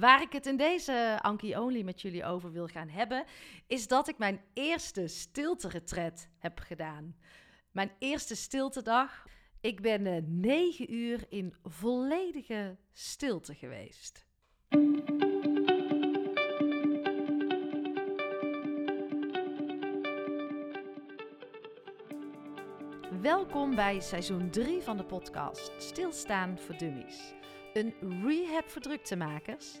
Waar ik het in deze Anki Only met jullie over wil gaan hebben, is dat ik mijn eerste stilte-retret heb gedaan. Mijn eerste stiltedag. Ik ben uh, negen uur in volledige stilte geweest. Welkom bij seizoen 3 van de podcast Stilstaan voor Dummies. Een rehab voor druktemakers,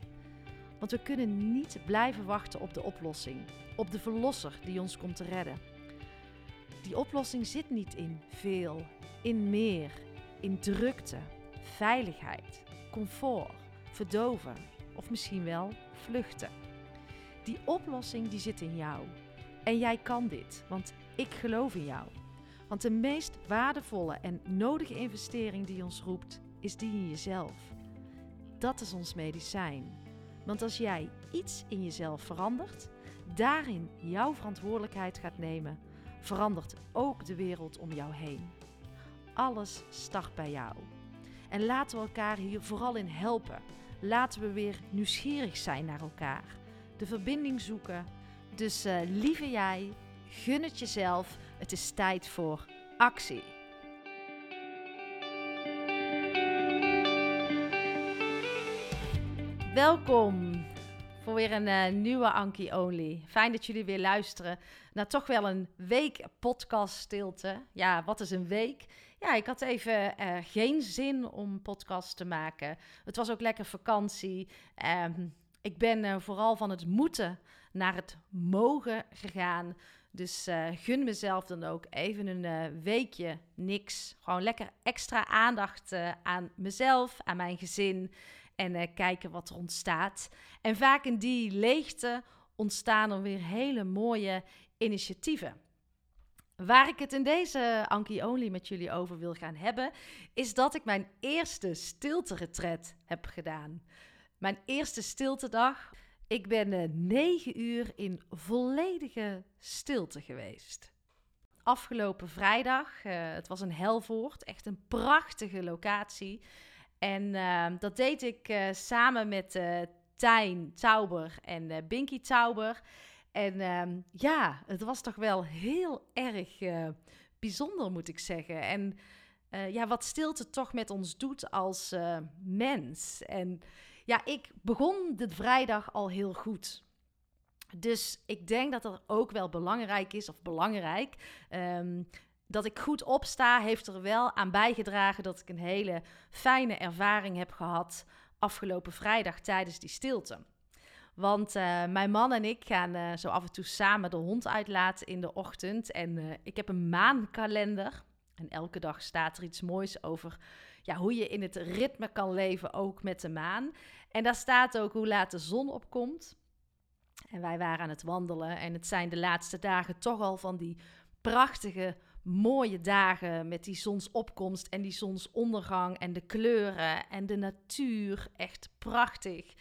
Want we kunnen niet blijven wachten op de oplossing, op de verlosser die ons komt te redden. Die oplossing zit niet in veel, in meer, in drukte, veiligheid, comfort, verdoven of misschien wel vluchten. Die oplossing die zit in jou. En jij kan dit, want ik geloof in jou. Want de meest waardevolle en nodige investering die ons roept, is die in jezelf. Dat is ons medicijn. Want als jij iets in jezelf verandert, daarin jouw verantwoordelijkheid gaat nemen, verandert ook de wereld om jou heen. Alles start bij jou. En laten we elkaar hier vooral in helpen. Laten we weer nieuwsgierig zijn naar elkaar. De verbinding zoeken. Dus uh, lieve jij, gun het jezelf. Het is tijd voor actie. Welkom voor weer een uh, nieuwe Anki Only. Fijn dat jullie weer luisteren naar toch wel een week podcast stilte. Ja, wat is een week? Ja, ik had even uh, geen zin om podcast te maken. Het was ook lekker vakantie. Um, ik ben uh, vooral van het moeten naar het mogen gegaan. Dus gun mezelf dan ook even een weekje niks. Gewoon lekker extra aandacht aan mezelf, aan mijn gezin en kijken wat er ontstaat. En vaak in die leegte ontstaan er weer hele mooie initiatieven. Waar ik het in deze Anki Only met jullie over wil gaan hebben, is dat ik mijn eerste stilte-retret heb gedaan. Mijn eerste stiltedag. Ik ben uh, negen uur in volledige stilte geweest. Afgelopen vrijdag, uh, het was een Helvoort, echt een prachtige locatie. En uh, dat deed ik samen met Tijn Tauber en Binky Tauber. En ehm, ja, het was toch wel heel erg bijzonder, moet ik zeggen. En ja, wat stilte toch met ons doet als mens. En ja, ik begon de vrijdag al heel goed. Dus ik denk dat dat ook wel belangrijk is, of belangrijk. Um, dat ik goed opsta, heeft er wel aan bijgedragen dat ik een hele fijne ervaring heb gehad afgelopen vrijdag tijdens die stilte. Want uh, mijn man en ik gaan uh, zo af en toe samen de hond uitlaten in de ochtend. En uh, ik heb een maankalender. En elke dag staat er iets moois over ja, hoe je in het ritme kan leven, ook met de maan. En daar staat ook hoe laat de zon opkomt. En wij waren aan het wandelen en het zijn de laatste dagen toch al van die prachtige, mooie dagen met die zonsopkomst en die zonsondergang en de kleuren en de natuur. Echt prachtig.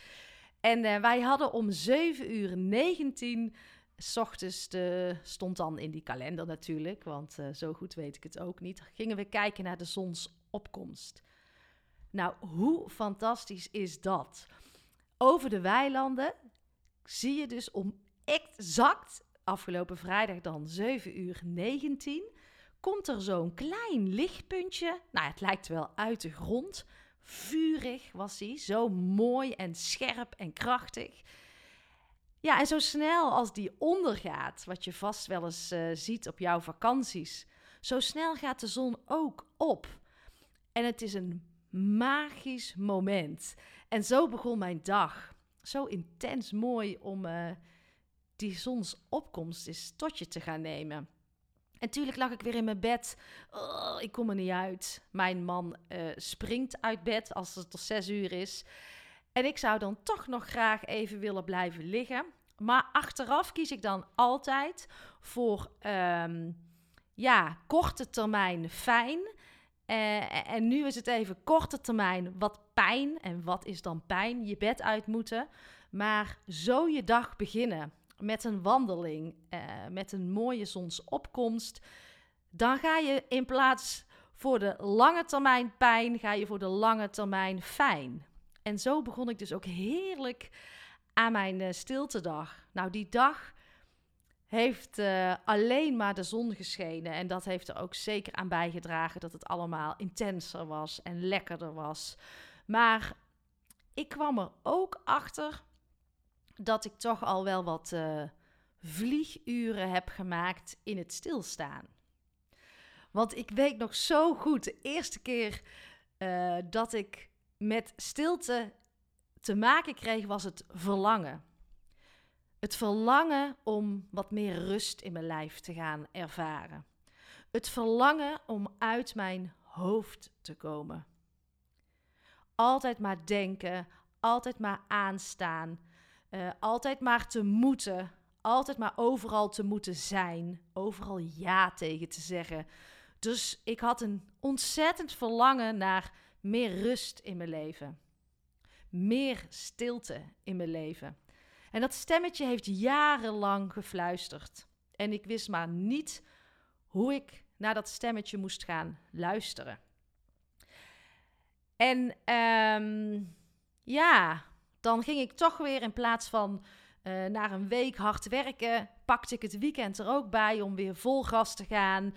En uh, wij hadden om 7 uur 19 s ochtends, de, stond dan in die kalender natuurlijk, want uh, zo goed weet ik het ook niet, gingen we kijken naar de zonsopkomst. Nou, hoe fantastisch is dat? Over de weilanden zie je dus om exact afgelopen vrijdag dan 7 uur 19 komt er zo'n klein lichtpuntje. Nou, het lijkt wel uit de grond. Vurig was hij, zo mooi en scherp en krachtig. Ja, en zo snel als die ondergaat, wat je vast wel eens uh, ziet op jouw vakanties, zo snel gaat de zon ook op. En het is een magisch moment. En zo begon mijn dag. Zo intens mooi om uh, die zonsopkomst eens tot je te gaan nemen. En natuurlijk lag ik weer in mijn bed. Oh, ik kom er niet uit. Mijn man uh, springt uit bed als het tot zes uur is. En ik zou dan toch nog graag even willen blijven liggen. Maar achteraf kies ik dan altijd voor ehm, ja, korte termijn fijn. Uh, en nu is het even korte termijn wat pijn. En wat is dan pijn? Je bed uit moeten. Maar zo je dag beginnen met een wandeling, uh, met een mooie zonsopkomst. Dan ga je in plaats voor de lange termijn pijn, ga je voor de lange termijn fijn. En zo begon ik dus ook heerlijk aan mijn uh, stiltedag. Nou, die dag heeft uh, alleen maar de zon geschenen. En dat heeft er ook zeker aan bijgedragen dat het allemaal intenser was en lekkerder was. Maar ik kwam er ook achter dat ik toch al wel wat uh, vlieguren heb gemaakt in het stilstaan. Want ik weet nog zo goed, de eerste keer uh, dat ik met stilte te maken kreeg, was het verlangen. Het verlangen om wat meer rust in mijn lijf te gaan ervaren. Het verlangen om uit mijn hoofd te komen. Altijd maar denken, altijd maar aanstaan, uh, altijd maar te moeten, altijd maar overal te moeten zijn, overal ja tegen te zeggen. Dus ik had een ontzettend verlangen naar meer rust in mijn leven. Meer stilte in mijn leven. En dat stemmetje heeft jarenlang gefluisterd. En ik wist maar niet hoe ik naar dat stemmetje moest gaan luisteren. En um, ja, dan ging ik toch weer in plaats van uh, naar een week hard werken, pakte ik het weekend er ook bij om weer vol gas te gaan.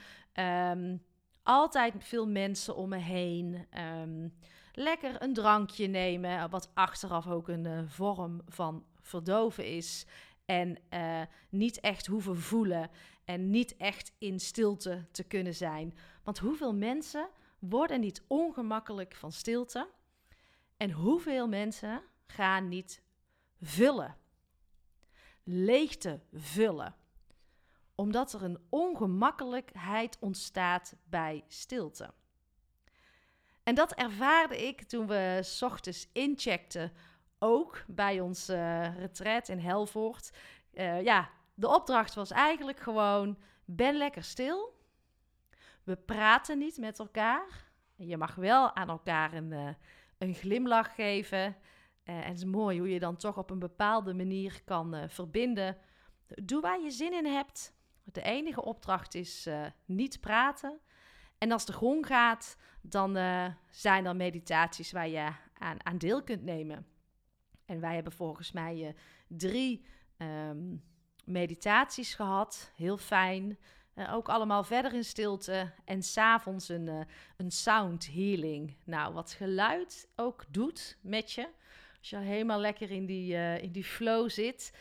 Um, altijd veel mensen om me heen. Um, lekker een drankje nemen, wat achteraf ook een uh, vorm van verdoven is. En uh, niet echt hoeven voelen en niet echt in stilte te kunnen zijn. Want hoeveel mensen worden niet ongemakkelijk van stilte? En hoeveel mensen gaan niet vullen? Leegte vullen omdat er een ongemakkelijkheid ontstaat bij stilte. En dat ervaarde ik toen we s ochtends incheckten, ook bij ons uh, retreat in Helvoort. Uh, ja, de opdracht was eigenlijk gewoon: ben lekker stil. We praten niet met elkaar. Je mag wel aan elkaar een, uh, een glimlach geven. En het is mooi hoe je dan toch op een bepaalde manier kan verbinden. Doe waar je zin in hebt. De enige opdracht is uh, niet praten. En als de gong gaat, dan zijn er meditaties waar je aan, aan, deel kunt nemen. En wij hebben volgens mij drie um, meditaties gehad. Heel fijn. ook allemaal verder in stilte. En s'avonds een, een sound healing. Nou, wat geluid ook doet met je. Als je helemaal lekker in die, in die flow zit.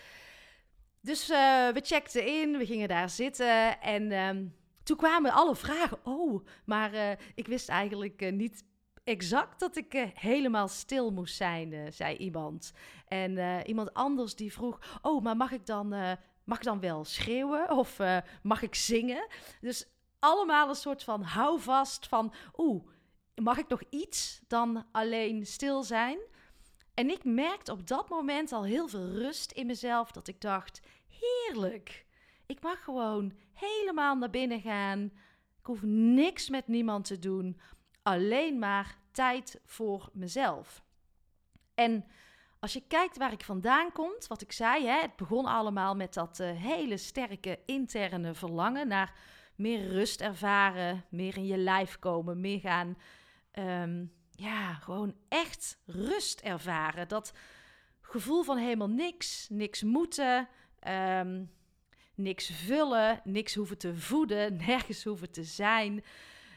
Dus uh, we checkten in, we gingen daar zitten en um, toen kwamen alle vragen. Oh, maar uh, ik wist eigenlijk niet exact dat ik helemaal stil moest zijn, zei iemand. En iemand anders die vroeg, oh, maar mag ik dan, mag ik dan wel schreeuwen of mag ik zingen? Dus allemaal een soort van houvast van, oeh, mag ik nog iets dan alleen stil zijn? En ik merkte op dat moment al heel veel rust in mezelf. Dat ik dacht: heerlijk. Ik mag gewoon helemaal naar binnen gaan. Ik hoef niks met niemand te doen. Alleen maar tijd voor mezelf. En als je kijkt waar ik vandaan kom, wat ik zei, hè, het begon allemaal met dat uh, hele sterke interne verlangen naar meer rust ervaren, meer in je lijf komen, meer gaan um, ja, gewoon echt rust ervaren. Dat gevoel van helemaal niks, niks moeten, um, niks vullen, niks hoeven te voeden, nergens hoeven te zijn.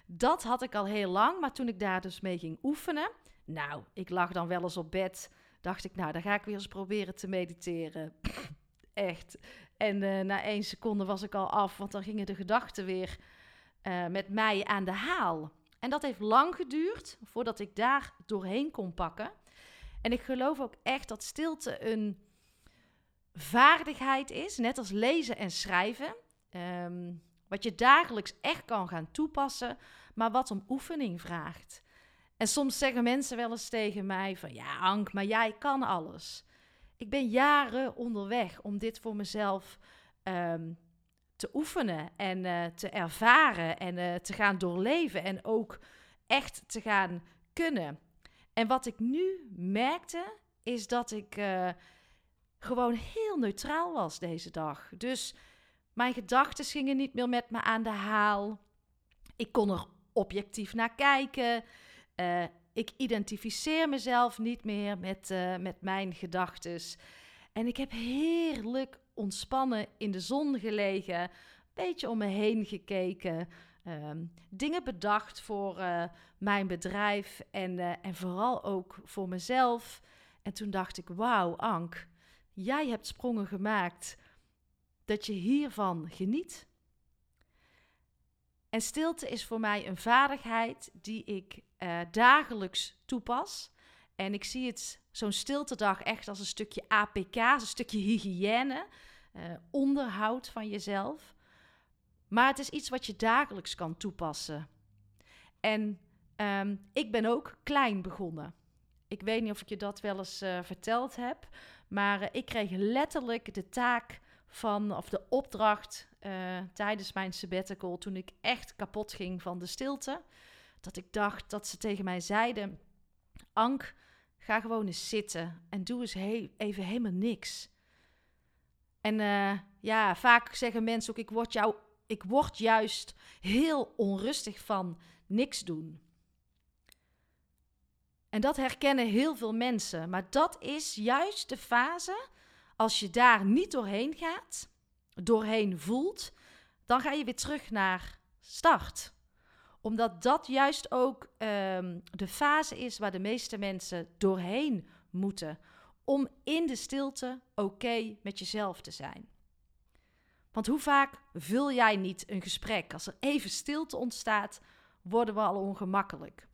Dat had ik al heel lang, maar toen ik daar dus mee ging oefenen, nou, ik lag dan wel eens op bed, dacht ik, nou, dan ga ik weer eens proberen te mediteren. echt. En uh, na één seconde was ik al af, want dan gingen de gedachten weer uh, met mij aan de haal. En dat heeft lang geduurd voordat ik daar doorheen kon pakken. En ik geloof ook echt dat stilte een vaardigheid is, net als lezen en schrijven. Um, wat je dagelijks echt kan gaan toepassen, maar wat om oefening vraagt. En soms zeggen mensen wel eens tegen mij van ja, Ank, maar jij kan alles. Ik ben jaren onderweg om dit voor mezelf ehm, te oefenen en eh, te ervaren en uh, te gaan doorleven en ook echt te gaan kunnen. En wat ik nu merkte, is dat ik uh, gewoon heel neutraal was deze dag. Dus mijn gedachten gingen niet meer met me aan de haal. Ik kon er objectief naar kijken. Ik identificeer mezelf niet meer met, met mijn gedachten. En ik heb heerlijk ontspannen in de zon gelegen. Een beetje om me heen gekeken. Um, dingen bedacht voor uh, mijn bedrijf en, en vooral ook voor mezelf. En toen dacht ik: Wauw, Ank, jij hebt sprongen gemaakt dat je hiervan geniet. En stilte is voor mij een vaardigheid die ik uh, dagelijks toepas. En ik zie het zo'n stiltedag echt als een stukje APK, een stukje hygiëne, uh, onderhoud van jezelf. Maar het is iets wat je dagelijks kan toepassen. En um, ik ben ook klein begonnen. Ik weet niet of ik je dat wel eens uh, verteld heb, maar ik kreeg letterlijk de taak van, of de opdracht uh, tijdens mijn sabbatical, toen ik echt kapot ging van de stilte, dat ik dacht dat ze tegen mij zeiden: Ank, ga gewoon eens zitten en doe eens even helemaal niks. En uh, ja, vaak zeggen mensen ook: ik word, jou, ik word juist heel onrustig van niks doen. En dat herkennen heel veel mensen. Maar dat is juist de fase als je daar niet doorheen gaat, doorheen voelt, dan ga je weer terug naar start. Omdat dat juist ook um, de fase is waar de meeste mensen doorheen moeten. Om in de stilte oké met jezelf te zijn. Want hoe vaak vul jij niet een gesprek? Als er even stilte ontstaat, worden we al ongemakkelijk.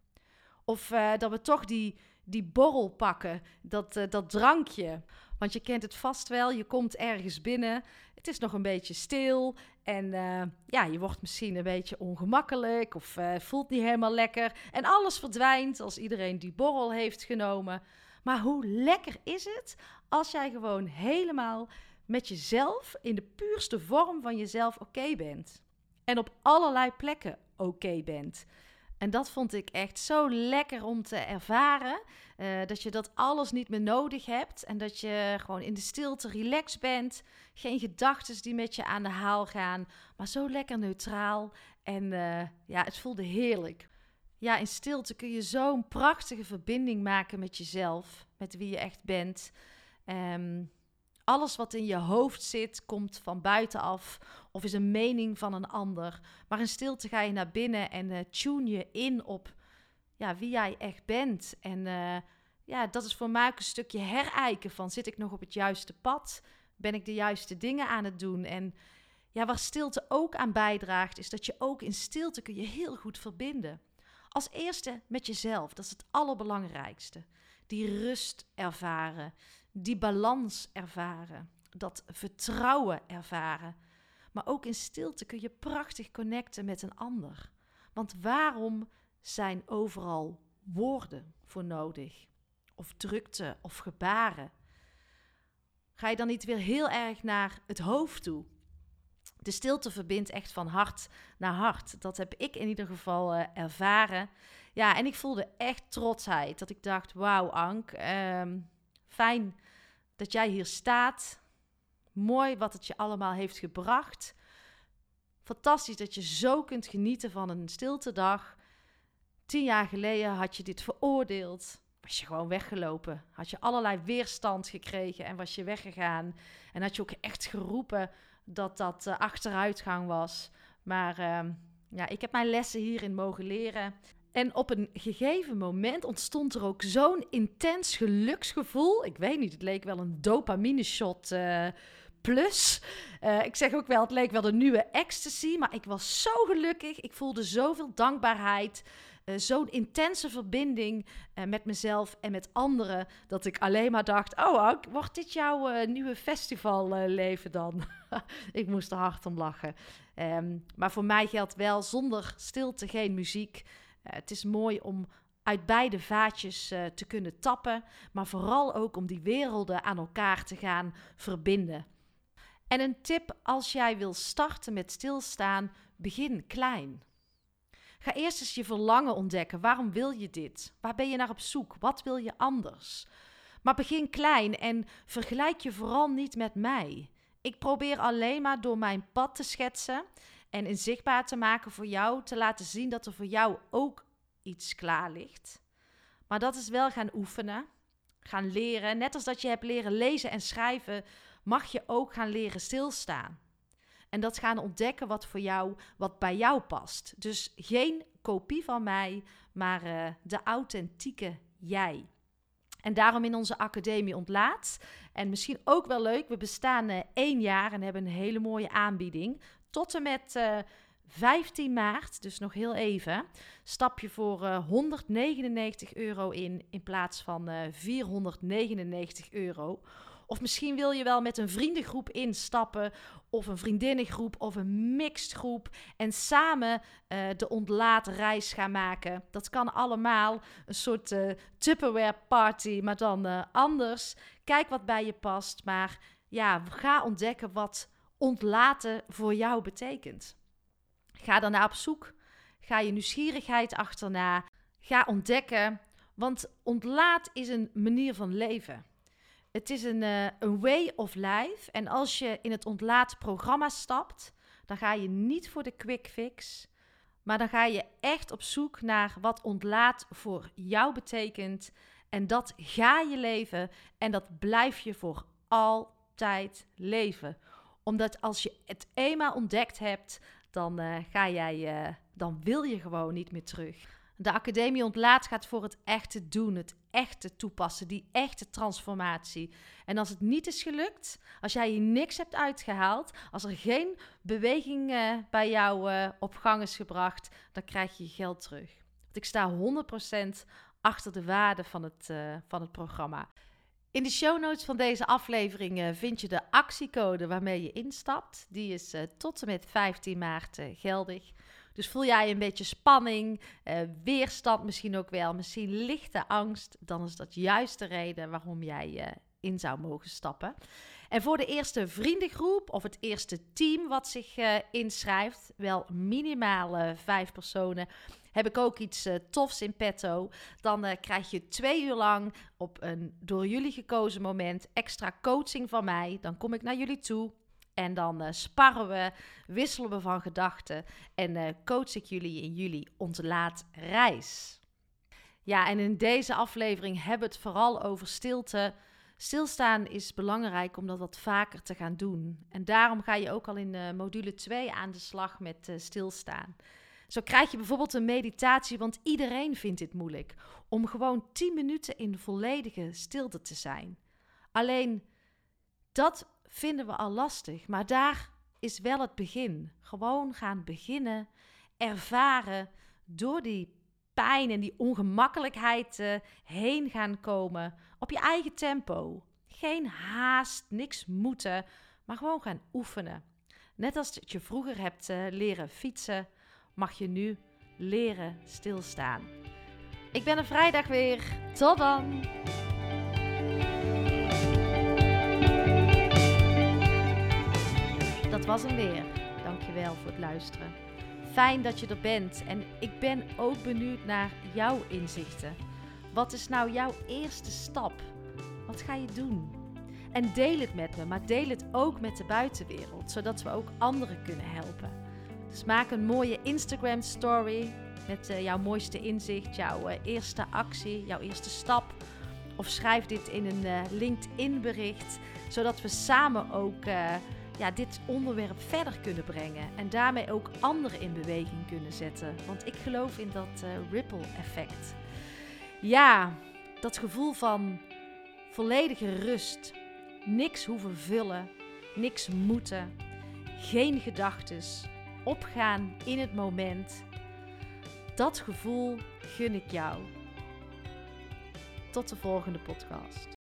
Of uh, dat we toch die, die borrel pakken, dat, uh, dat drankje. Want je kent het vast wel, je komt ergens binnen, het is nog een beetje stil en uh, ja, je wordt misschien een beetje ongemakkelijk of uh, voelt niet helemaal lekker. En alles verdwijnt als iedereen die borrel heeft genomen. Maar hoe lekker is het als jij gewoon helemaal met jezelf, in de puurste vorm van jezelf, oké bent. En op allerlei plekken oké bent. En dat vond ik echt zo lekker om te ervaren. Uh, dat je dat alles niet meer nodig hebt. En dat je gewoon in de stilte relaxed bent. Geen gedachten die met je aan de haal gaan. Maar zo lekker neutraal. En uh, ja, het voelde heerlijk. Ja, in stilte kun je zo'n prachtige verbinding maken met jezelf. Met wie je echt bent. Um, alles wat in je hoofd zit, komt van buitenaf of is een mening van een ander. Maar in stilte ga je naar binnen en uh, tune je in op ja, wie jij echt bent. En uh, ja, dat is voor mij ook een stukje herijken van zit ik nog op het juiste pad? Ben ik de juiste dingen aan het doen? En ja, waar stilte ook aan bijdraagt, is dat je ook in stilte kun je heel goed verbinden. Als eerste met jezelf, dat is het allerbelangrijkste. Die rust ervaren, die balans ervaren, dat vertrouwen ervaren. Maar ook in stilte kun je prachtig connecten met een ander. Want waarom zijn overal woorden voor nodig? Of drukte of gebaren? Ga je dan niet weer heel erg naar het hoofd toe? De stilte verbindt echt van hart naar hart. Dat heb ik in ieder geval uh, ervaren. Ja, en ik voelde echt trotsheid. Dat ik dacht, wauw Ank, um, fijn dat jij hier staat. Mooi wat het je allemaal heeft gebracht. Fantastisch dat je zo kunt genieten van een stiltedag. Tien jaar geleden had je dit veroordeeld. Was je gewoon weggelopen. Had je allerlei weerstand gekregen en was je weggegaan. En had je ook echt geroepen dat dat uh, achteruitgang was. Maar uh, ja, ik heb mijn lessen hierin mogen leren. En op een gegeven moment ontstond er ook zo'n intens geluksgevoel. Ik weet niet, het leek wel een dopamine shot uh, plus. Uh, ik zeg ook wel, het leek wel de nieuwe ecstasy. Maar ik was zo gelukkig. Ik voelde zoveel dankbaarheid. Uh, zo'n intense verbinding met mezelf en met anderen. Dat ik alleen maar dacht: Oh, wordt dit jouw nieuwe festivalleven dan? ik moest er hard om lachen. Um, maar voor mij geldt wel: zonder stilte geen muziek. Uh, het is mooi om uit beide vaatjes uh, te kunnen tappen, maar vooral ook om die werelden aan elkaar te gaan verbinden. En een tip als jij wil starten met stilstaan, begin klein. Ga eerst eens je verlangen ontdekken. Waarom wil je dit? Waar ben je naar op zoek? Wat wil je anders? Maar begin klein en vergelijk je vooral niet met mij. Ik probeer alleen maar door mijn pad te schetsen en in zichtbaar te maken voor jou, te laten zien dat er voor jou ook iets klaar ligt. Maar dat is wel gaan oefenen, gaan leren. Net als dat je hebt leren lezen en schrijven, mag je ook gaan leren stilstaan. En dat gaan ontdekken wat voor jou, wat bij jou past. Dus geen kopie van mij, maar uh, de authentieke jij. En daarom in onze academie ontlaat. En misschien ook wel leuk, we bestaan uh, één jaar en hebben een hele mooie aanbieding. Tot en met uh, 15 maart, dus nog heel even, stap je voor 199 euro in in plaats van 499 euro. Of misschien wil je wel met een vriendengroep instappen, of een vriendinnengroep, of een mixed groep. En samen de ontlaten reis gaan maken. Dat kan allemaal. Een soort uh, Tupperware party, maar dan anders. Kijk wat bij je past. Maar ja, ga ontdekken wat ontlaten voor jou betekent. Ga daarna op zoek. Ga je nieuwsgierigheid achterna. Ga ontdekken. Want ontlaat is een manier van leven. Het is een, uh, een way of life. En als je in het ontlaat programma stapt, dan ga je niet voor de quick fix. Maar dan ga je echt op zoek naar wat ontlaat voor jou betekent. En dat ga je leven en dat blijf je voor altijd leven. Omdat als je het eenmaal ontdekt hebt, dan, uh, ga jij, uh, dan wil je gewoon niet meer terug. De Academie Ontlaat gaat voor het echte doen, het echte toepassen, die echte transformatie. En als het niet is gelukt, als jij hier niks hebt uitgehaald, als er geen beweging uh, bij jou op gang is gebracht, dan krijg je je geld terug. Want ik sta 100% achter de waarde van het, van het programma. In de show notes van deze aflevering vind je de actiecode waarmee je instapt. Die is tot en met 15 maart geldig. Dus voel jij een beetje spanning, weerstand misschien ook wel, misschien lichte angst, dan is dat juist de reden waarom jij in zou mogen stappen. En voor de eerste vriendengroep of het eerste team wat zich uh, inschrijft, wel minimaal vijf personen, heb ik ook iets tofs in petto. Dan krijg je twee uur lang op een door jullie gekozen moment extra coaching van mij. Dan kom ik naar jullie toe. En dan sparren we, wisselen we van gedachten en coach ik jullie in jullie ontlaatreis. Ja, en in deze aflevering hebben we het vooral over stilte. Stilstaan is belangrijk om dat wat vaker te gaan doen. En daarom ga je ook al in uh, module 2 aan de slag met stilstaan. Zo krijg je bijvoorbeeld een meditatie, want iedereen vindt dit moeilijk. Om gewoon 10 minuten in volledige stilte te zijn. Alleen dat vinden we al lastig. Maar daar is wel het begin. Gewoon gaan beginnen, ervaren, door die pijn en die ongemakkelijkheid uh, heen gaan komen. Op je eigen tempo. Geen haast, niks moeten, maar gewoon gaan oefenen. Net als je vroeger hebt uh, leren fietsen, mag je nu leren stilstaan. Ik ben er vrijdag weer. Tot dan! dat was hem weer. Dankjewel voor het luisteren. Fijn dat je er bent en ik ben ook benieuwd naar jouw inzichten. Wat is nou jouw eerste stap? Wat ga je doen? En deel het met me, maar deel het ook met de buitenwereld, zodat we ook anderen kunnen helpen. Dus maak een mooie Instagram story met uh, jouw mooiste inzicht, jouw uh, eerste actie, jouw eerste stap. Of schrijf dit in een uh, LinkedIn bericht, zodat we samen ook ja, dit onderwerp verder kunnen brengen. En daarmee ook anderen in beweging kunnen zetten. Want ik geloof in dat uh, ripple effect. Ja, dat gevoel van volledige rust. Niks hoeven vullen. Niks moeten. Geen gedachtes. Opgaan in het moment. Dat gevoel gun ik jou. Tot de volgende podcast.